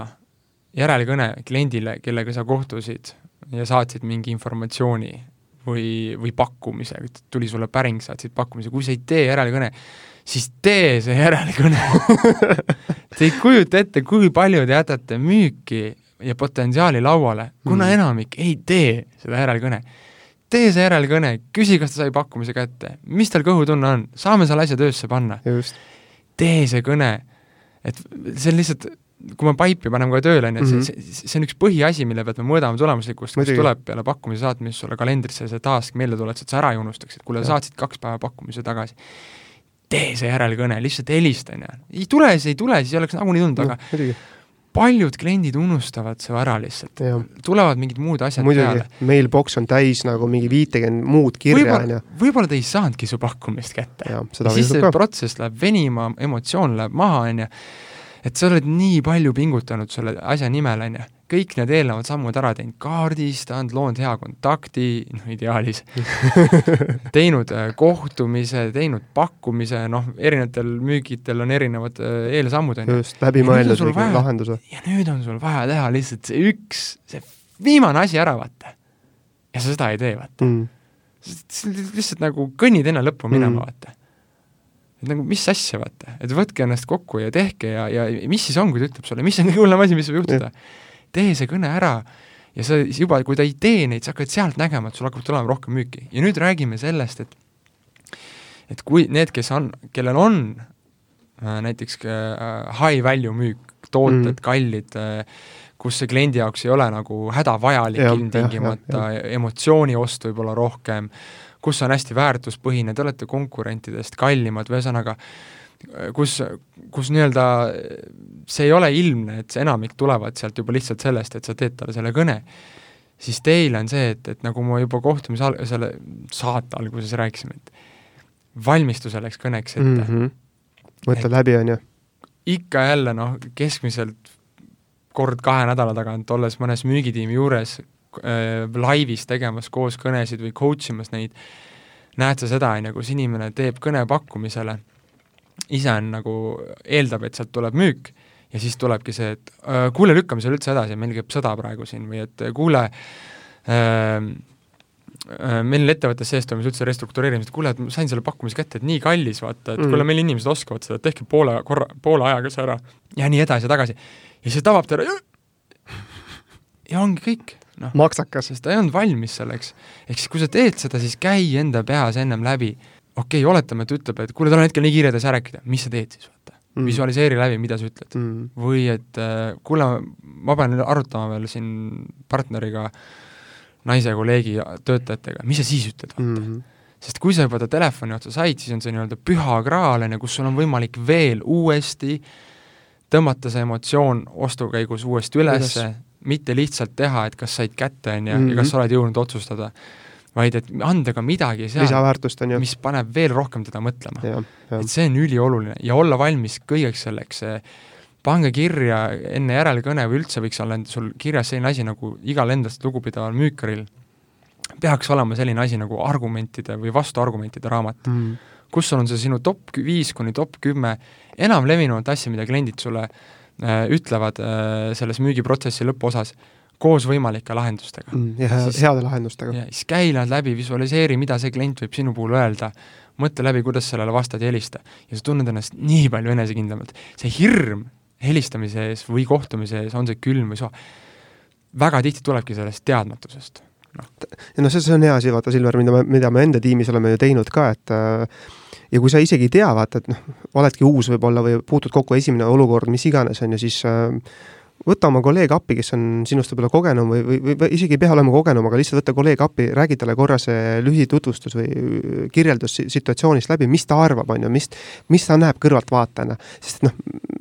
järelkõne kliendile, kellega sa kohtusid ja saatsid mingi informatsiooni või, või pakkumise, tuli sulle päring, saatsid pakkumise, kui sa ei tee järelkõne, siis tee see järelkõne *laughs* Te ei kujuta ette, kui palju te jätate müüki ja potentsiaali lauale, kuna mm. enamik ei tee seda järelkõne. tee see järelkõne, küsi, kas ta sai pakkumise kätte, mis tal kõhutunne on, saame selle asja töösse panna. tee see kõne, et see on lihtsalt, kui me paipi paneme kohe tööle, on ju, et see, mhm. see, see on üks põhiasi, mille pealt me mõõdame tulemuslikkust, kus tuleb peale pakkumise saatmist sulle kalendrisse see task meelde tuletus, et sa ära ei unustaks, et kuule, sa saatsid kaks päeva pakkumise tagasi tee see järelkõne, lihtsalt helista, on ju. ei tule, siis ei tule, siis ei oleks nagunii tulnud no,, aga paljud kliendid unustavad su ära lihtsalt, tulevad mingid muud asjad Muidugi, peale. mailbox on täis nagu mingi viitekümmet muud kirja, on ju. võib-olla ta ei saanudki su pakkumist kätte. siis see ka. protsess läheb venima, emotsioon läheb maha, on ju, et sa oled nii palju pingutanud selle asja nimel, on ju kõik need eelnevad sammud ära teinud, kaardistanud, loonud hea kontakti, noh ideaalis *laughs* teinud äh, kohtumise, teinud pakkumise, noh, erinevatel müügitel on erinevad äh, eelsammud, on ju. just, läbimõeldud lahenduse. ja nüüd on sul vaja teha lihtsalt see üks, see viimane asi ära, vaata. ja sa seda ei tee, vaata mm.. lihtsalt nagu kõnnid enne lõppu minema mm., vaata. et nagu mis asja, vaata, et võtke ennast kokku ja tehke ja, ja mis siis on, kui ta ütleb sulle, mis on kõige hullem asi, mis võib juhtuda. Tee see kõne ära ja sa juba, kui ta ei tee neid, sa hakkad sealt nägema, et sul hakkab tulema rohkem müüki. ja nüüd räägime sellest, et et kui need, kes on, kellel on äh, näiteks äh, high value müük, tooted mm. kallid äh,, kus see kliendi jaoks ei ole nagu hädavajalik ilmtingimata, emotsiooni ost võib-olla rohkem, kus on hästi väärtuspõhine, te olete konkurentidest kallimad, ühesõnaga kus, kus nii-öelda see ei ole ilmne, et see enamik tulevad sealt juba lihtsalt sellest, et sa teed talle selle kõne, siis teil on see, et, et nagu ma juba kohtumise al-, selle saate alguses rääkisime, et valmistu selleks kõneks ette mm. -hmm. mõtled läbi, on ju? ikka jälle noh, keskmiselt kord kahe nädala tagant, olles mõnes müügitiimi juures äh, laivis tegemas koos kõnesid või coach imas neid, näed sa seda, on ju, kus inimene teeb kõne pakkumisele, ise on nagu, eeldab, et sealt tuleb müük, ja siis tulebki see, et äh, kuule, lükkame selle üldse edasi, meil käib sõda praegu siin või et kuule äh,, Äh, meil ettevõttes sees toimus üldse restruktureerimist, kuule, et ma sain selle pakkumise kätte, et nii kallis, vaata, et mm. kuule, meil inimesed oskavad seda, tehke poole korra, poole ajaga see ära ja nii edasi ja tagasi. ja siis tabab ta ära ja ongi kõik, noh. maksakas. sest ta ei olnud valmis selleks. ehk siis, kui sa teed seda, siis käi enda peas ennem läbi. Okei okay,, oletame, et ütleb, et kuule, tal on hetkel nii kiire, ta ei saa rääkida, mis sa teed siis, vaata? Mm.. visualiseeri läbi, mida sa ütled. Mm.. või et äh, kuule, ma pean arutama veel siin partneriga naise kolleegi töötajatega, mis sa siis ütled, vaata? Mm. -hmm sest kui sa juba ta telefoni otsa said, siis on see nii-öelda püha graal, on ju, kus sul on võimalik veel uuesti tõmmata see emotsioon ostukäigus uuesti üles, mitte lihtsalt teha, et kas said kätte, on ju, ja kas sa oled jõudnud otsustada, vaid et anda ka midagi seal, mis paneb veel rohkem teda mõtlema. et see on ülioluline. Ja olla valmis kõigeks selleks, pange kirja enne järelkõne või üldse võiks olla sul kirjas selline asi nagu igal endast lugupidaval müükaril, peaks olema selline asi nagu argumentide või vastuargumentide raamat. Mm., kus on see sinu top viis kuni top kümme enamlevinumat asja, mida kliendid sulle äh, ütlevad äh, selles müügiprotsessi lõpuosas, koos võimalike lahendustega mm,. ja siis, heade lahendustega. siis käi nad läbi, visualiseeri, mida see klient võib sinu puhul öelda, mõtle läbi, kuidas sellele vastad ja helista. ja sa tunned ennast nii palju enesekindlamalt. see hirm helistamise ees või kohtumise ees, on see külm või soe, väga tihti tulebki sellest teadmatusest noh. ja noh, see, see on hea asi, vaata Silver, mida me, mida me enda tiimis oleme ju teinud ka, et äh, ja kui sa isegi ei tea, vaata, et noh, oledki uus võib-olla või puutud kokku esimene olukord, mis iganes, on ju, siis äh, võta oma kolleeg appi, kes on sinust võib-olla kogenum või, või, või isegi ei pea olema kogenum, aga lihtsalt võta kolleeg appi, räägi talle korra see lühitutvustus või kirjeldus situatsioonist läbi, mis ta arvab, on ju, mis, mis ta näeb kõrvaltvaatajana. sest noh,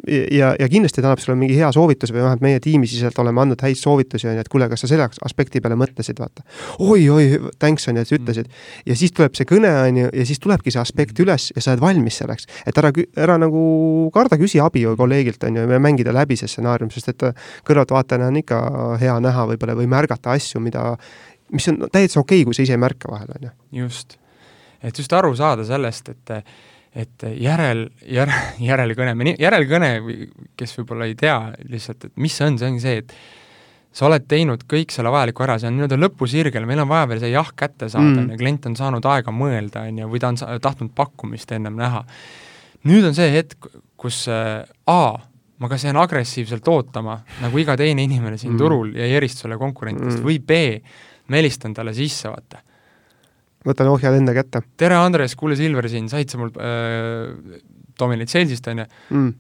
ja, ja kindlasti ta annab sulle mingi hea soovituse või vähemalt meie tiimisiseselt oleme andnud häid soovitusi, on ju, et kuule, kas sa selle aspekti peale mõtlesid, vaata oi,. oi-oi, thanks, on ju, et sa ütlesid. ja siis tuleb see kõne, on ju, ja siis tulebki see aspekt üles ja sa oled valmis selleks. et ära, ära nagu karda, küsi abi ju kolleegilt, on ju, ja mängida läbi see stsenaarium, sest et kõrvaltvaatajana on ikka hea näha võib-olla või märgata asju, mida, mis on täitsa okei okay,, kui sa ise ei märka vahel, on ju. just. et just aru saada sellest, et et järel, järel, järelkõne, järelkõne, kes võib-olla ei tea lihtsalt, et mis see on, see ongi see, et sa oled teinud kõik selle vajaliku ära, see on nii-öelda lõpusirgel, meil on vaja veel see jah kätte saada, mm. on ju, klient on saanud aega mõelda, on ju, või ta on tahtnud pakkumist ennem näha. nüüd on see hetk, kus äh, A, ma kas jään agressiivselt ootama, nagu iga teine inimene siin mm. turul ja ei eristu selle konkurentidest mm., või B, ma helistan talle sisse, vaata. võtan ohjad enda kätte. tere, Andres, kuule, Silver siin, said sa mul äh, Dominate Salesist, on ju mm.?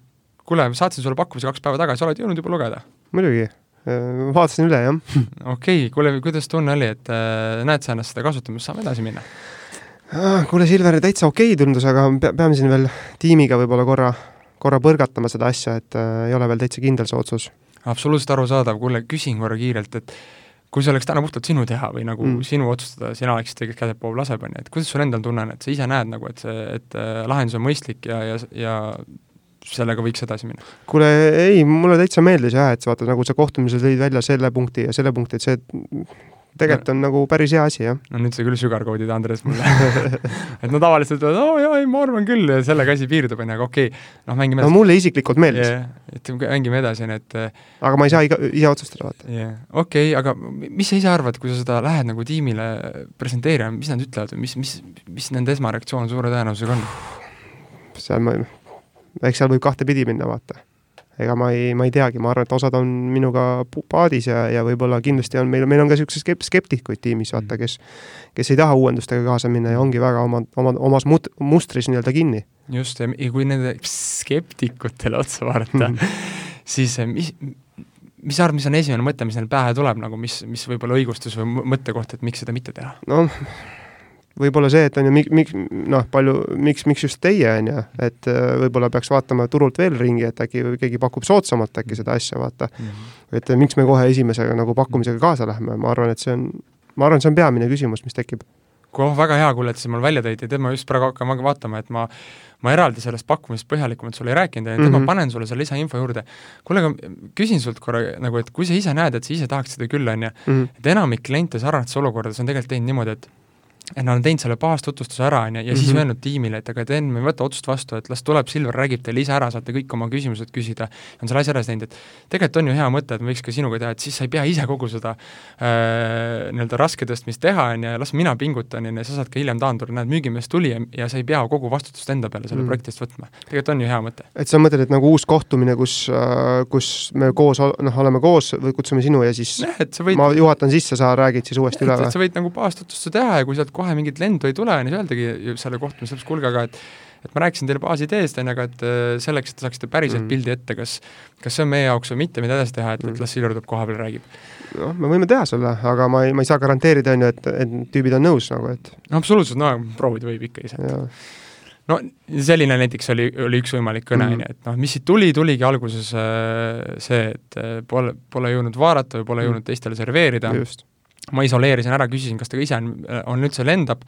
kuule, saatsin sulle pakkumise kaks päeva tagasi, oled jõudnud juba lugeda? muidugi, äh, vaatasin üle, jah. *laughs* okei okay,, kuule, kuidas tunne oli, et äh, näed sa ennast seda kasutamas, saame edasi minna? Ah, kuule, Silver, täitsa okei okay tundus, aga peame siin veel tiimiga võib-olla korra korra põrgatama seda asja, et äh, ei ole veel täitsa kindel see otsus. absoluutselt arusaadav, kuule, küsin korra kiirelt, et kui see oleks täna puhtalt sinu teha või nagu mm. sinu otsustada, sina oleksid see, kes käseb pool laseb, on ju, et kuidas sul endal tunne on, et sa ise näed nagu, et see, et äh, lahendus on mõistlik ja, ja, ja sellega võiks edasi minna? kuule, ei, mulle täitsa meeldis jah, et vaata, nagu sa kohtumisel tõid välja selle punkti ja selle punkti, et see tegelikult on nagu päris hea asi, jah. no nüüd sa küll sugarcode'id, Andres, mulle *laughs* et no tavaliselt ütlevad, oo jaa, ei ma arvan küll ja sellega asi piirdub, on ju, aga okei okay,, noh, mängime edasi. no mulle isiklikult meeldis yeah,. et mängime edasi, on ju, et äh, aga ma ei saa iga, ise otsustada, vaata. jah yeah., okei okay,, aga mis sa ise arvad, kui sa seda lähed nagu tiimile presenteerima, mis nad ütlevad või mis, mis, mis nende esmareaktsioon suure tõenäosusega on? seal ma, eks seal võib kahtepidi minna, vaata ega ma ei, ma ei teagi, ma arvan, et osad on minuga paadis ja, ja võib-olla kindlasti on meil, meil on ka niisuguseid skep-, skeptikuid tiimis, vaata, mm. kes kes ei taha uuendustega kaasa minna ja ongi väga oma, oma, omas mut-, mustris nii-öelda kinni. just, ja kui nende skeptikutele otsa vaadata mm, siis eh, mis, mis sa arvad, mis on esimene mõte, mis neil pähe tuleb nagu, mis, mis võib olla õigustus või mõttekoht, et miks seda mitte teha? noh, võib-olla see, et on ju, miks, miks noh, palju, miks, miks just teie, on ju, et äh, võib-olla peaks vaatama turult veel ringi, et äkki keegi pakub soodsamalt äkki seda asja, vaata mm. -hmm. et miks me kohe esimesega nagu pakkumisega kaasa lähme, ma arvan, et see on, ma arvan, see on peamine küsimus, mis tekib. oh, väga hea, kuule, et sa mul välja tõid ja tead, ma just praegu hakkan vaatama, et ma ma eraldi sellest pakkumisest põhjalikumalt sulle ei rääkinud ja mm -hmm. ma panen sulle selle lisainfo juurde. kuule, aga küsin sult korra nagu, et kui sa ise näed, et sa ise tahaks seda küll, on ju, mhm. et enamik kliente sarnastes olukordades on tegelikult teinud niimoodi, et et nad on teinud selle baastutvustuse ära, on ju, ja mm -hmm. siis mhm. öelnud tiimile, et aga Sten, me ei võta otsust vastu, et las tuleb Silver, räägib teile ise ära, saate kõik oma küsimused küsida, on selle asja ära teinud, et tegelikult on ju hea mõte, et ma võiks ka sinuga teha, et siis sa ei pea ise kogu seda äh, nii-öelda raske tõstmist teha, on ju, ja las mina pingutan, on ju, sa saad ka hiljem taanduda, näed, müügimees tuli ja, ja sa ei pea kogu vastutust enda peale selle mm -hmm. projekti eest võtma. tegelikult on ju hea mõte. et sa mõtled, et nagu uus kohtumine, kus äh,, kus me koos, noh, oleme koos või kutsume sinu ja siis nee, et võid, ma juhatan sisse, sa räägid siis uuesti üle või? sa võid nagu baastutvustuse teha ja kui sealt kohe mingit lendu ei tule, on ju, öeldagi selle kohtumise lõpus, kuulge, aga et et ma rääkisin teile baasideest, on ju, aga et äh, selleks, et te saaksite päriselt mm. pildi ette, kas kas see on meie jaoks või mitte, mida edasi teha, et mm., et las Silver tuleb koha peal, räägib. noh, me võime teha selle, aga ma ei, ma ei saa garanteerida, on ju, et, et tüübid on nõus nagu, et no absoluutselt, no proovida võib ikka ise. no selline näiteks oli, oli üks võimalik kõne, mm. on ju, et noh, mis siit tuli, tuligi alguses äh, see, et äh, pole, pole jõudnud vaadata või pole mm. jõudnud teistele serveerida. just ma isoleerisin ära, küsisin, kas ta ise on, on üldse lendab.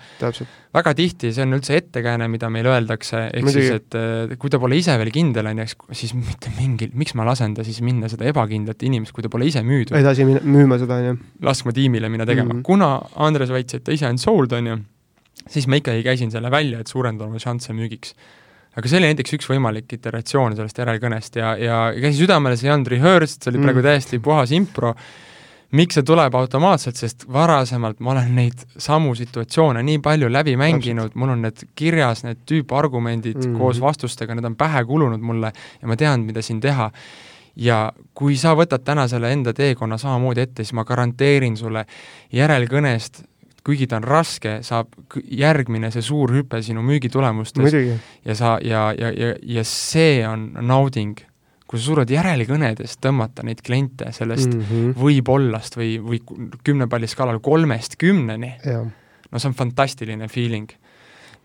väga tihti see on üldse ettekääne, mida meile öeldakse, ehk Mõdugi. siis, et äh, kui ta pole ise veel kindel, on ju, siis mitte mingil, miks ma lasen ta siis minna seda ebakindlat inimest, kui ta pole ise müüdud. edasi minna, müüma seda, on ju. laskma tiimile minna tegema mm, -hmm. kuna Andres väitis, et ta ise on sold, on ju, siis ma ikkagi käisin selle välja, et suurendada oma šansse müügiks aga see oli näiteks üks võimalik iteratsioon sellest järelkõnest ja, ja käsi südamele, see ei olnud rehearsed, see oli mm. praegu täiesti puhas impro miks see tuleb automaatselt, sest varasemalt ma olen neid samu situatsioone nii palju läbi mänginud, mul on need kirjas, need tüüpargumendid mm -hmm. koos vastustega, need on pähe kulunud mulle ja ma tean, mida siin teha. ja kui sa võtad täna selle enda teekonna samamoodi ette, siis ma garanteerin sulle järelkõnest kuigi ta on raske, saab järgmine see suur hüpe sinu müügitulemustes ja sa, ja, ja, ja, ja see on nauding kui sa suudad järelkõnedes tõmmata neid kliente sellest mm -hmm. võib-ollast või, või kümne palli skaalal kolmest kümneni, no see on fantastiline feeling.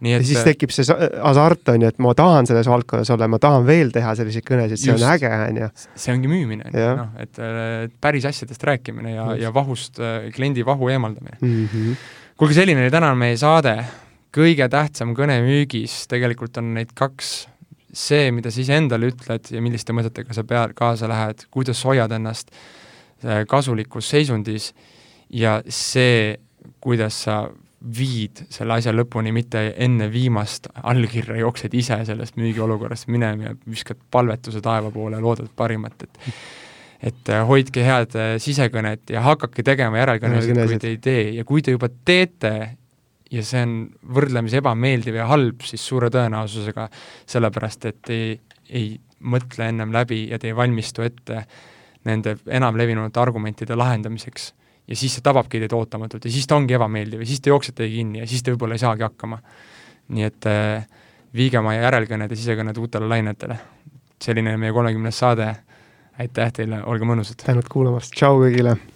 nii et ja siis tekib see hasart, on ju, et ma tahan selles valdkonnas olla, ma tahan veel teha selliseid kõnesid, see on äge, on ju. see ongi müümine, noh, et päris asjadest rääkimine ja, ja vahust, kliendi vahu eemaldamine mm. -hmm. kuulge, selline oli tänane meie saade, kõige tähtsam kõne müügis, tegelikult on neid kaks see, mida sa iseendale ütled ja milliste mõtetega sa pea, kaasa lähed, kuidas sa hoiad ennast äh, kasulikus seisundis ja see, kuidas sa viid selle asja lõpuni, mitte enne viimast allkirja jooksed ise sellest müügiolukorrast minema ja viskad palvetuse taeva poole ja loodad parimat, et et äh, hoidke head äh, sisekõnet ja hakake tegema järelkõnesid, kui te ei tee. Ja kui te juba teete ja see on võrdlemisi ebameeldiv ja halb siis suure tõenäosusega, sellepärast et ei, ei mõtle ennem läbi ja te ei valmistu ette nende enamlevinute argumentide lahendamiseks. ja siis see tababki teid ootamatult ja siis ta ongi ebameeldiv ja siis te jooksetegi kinni ja siis te võib-olla ei saagi hakkama. nii et äh, viige oma järelkõned ja sisekõned uutele lainetele. selline meie kolmekümnes saade, aitäh teile, olge mõnusad! tänud kuulamast, tšau kõigile!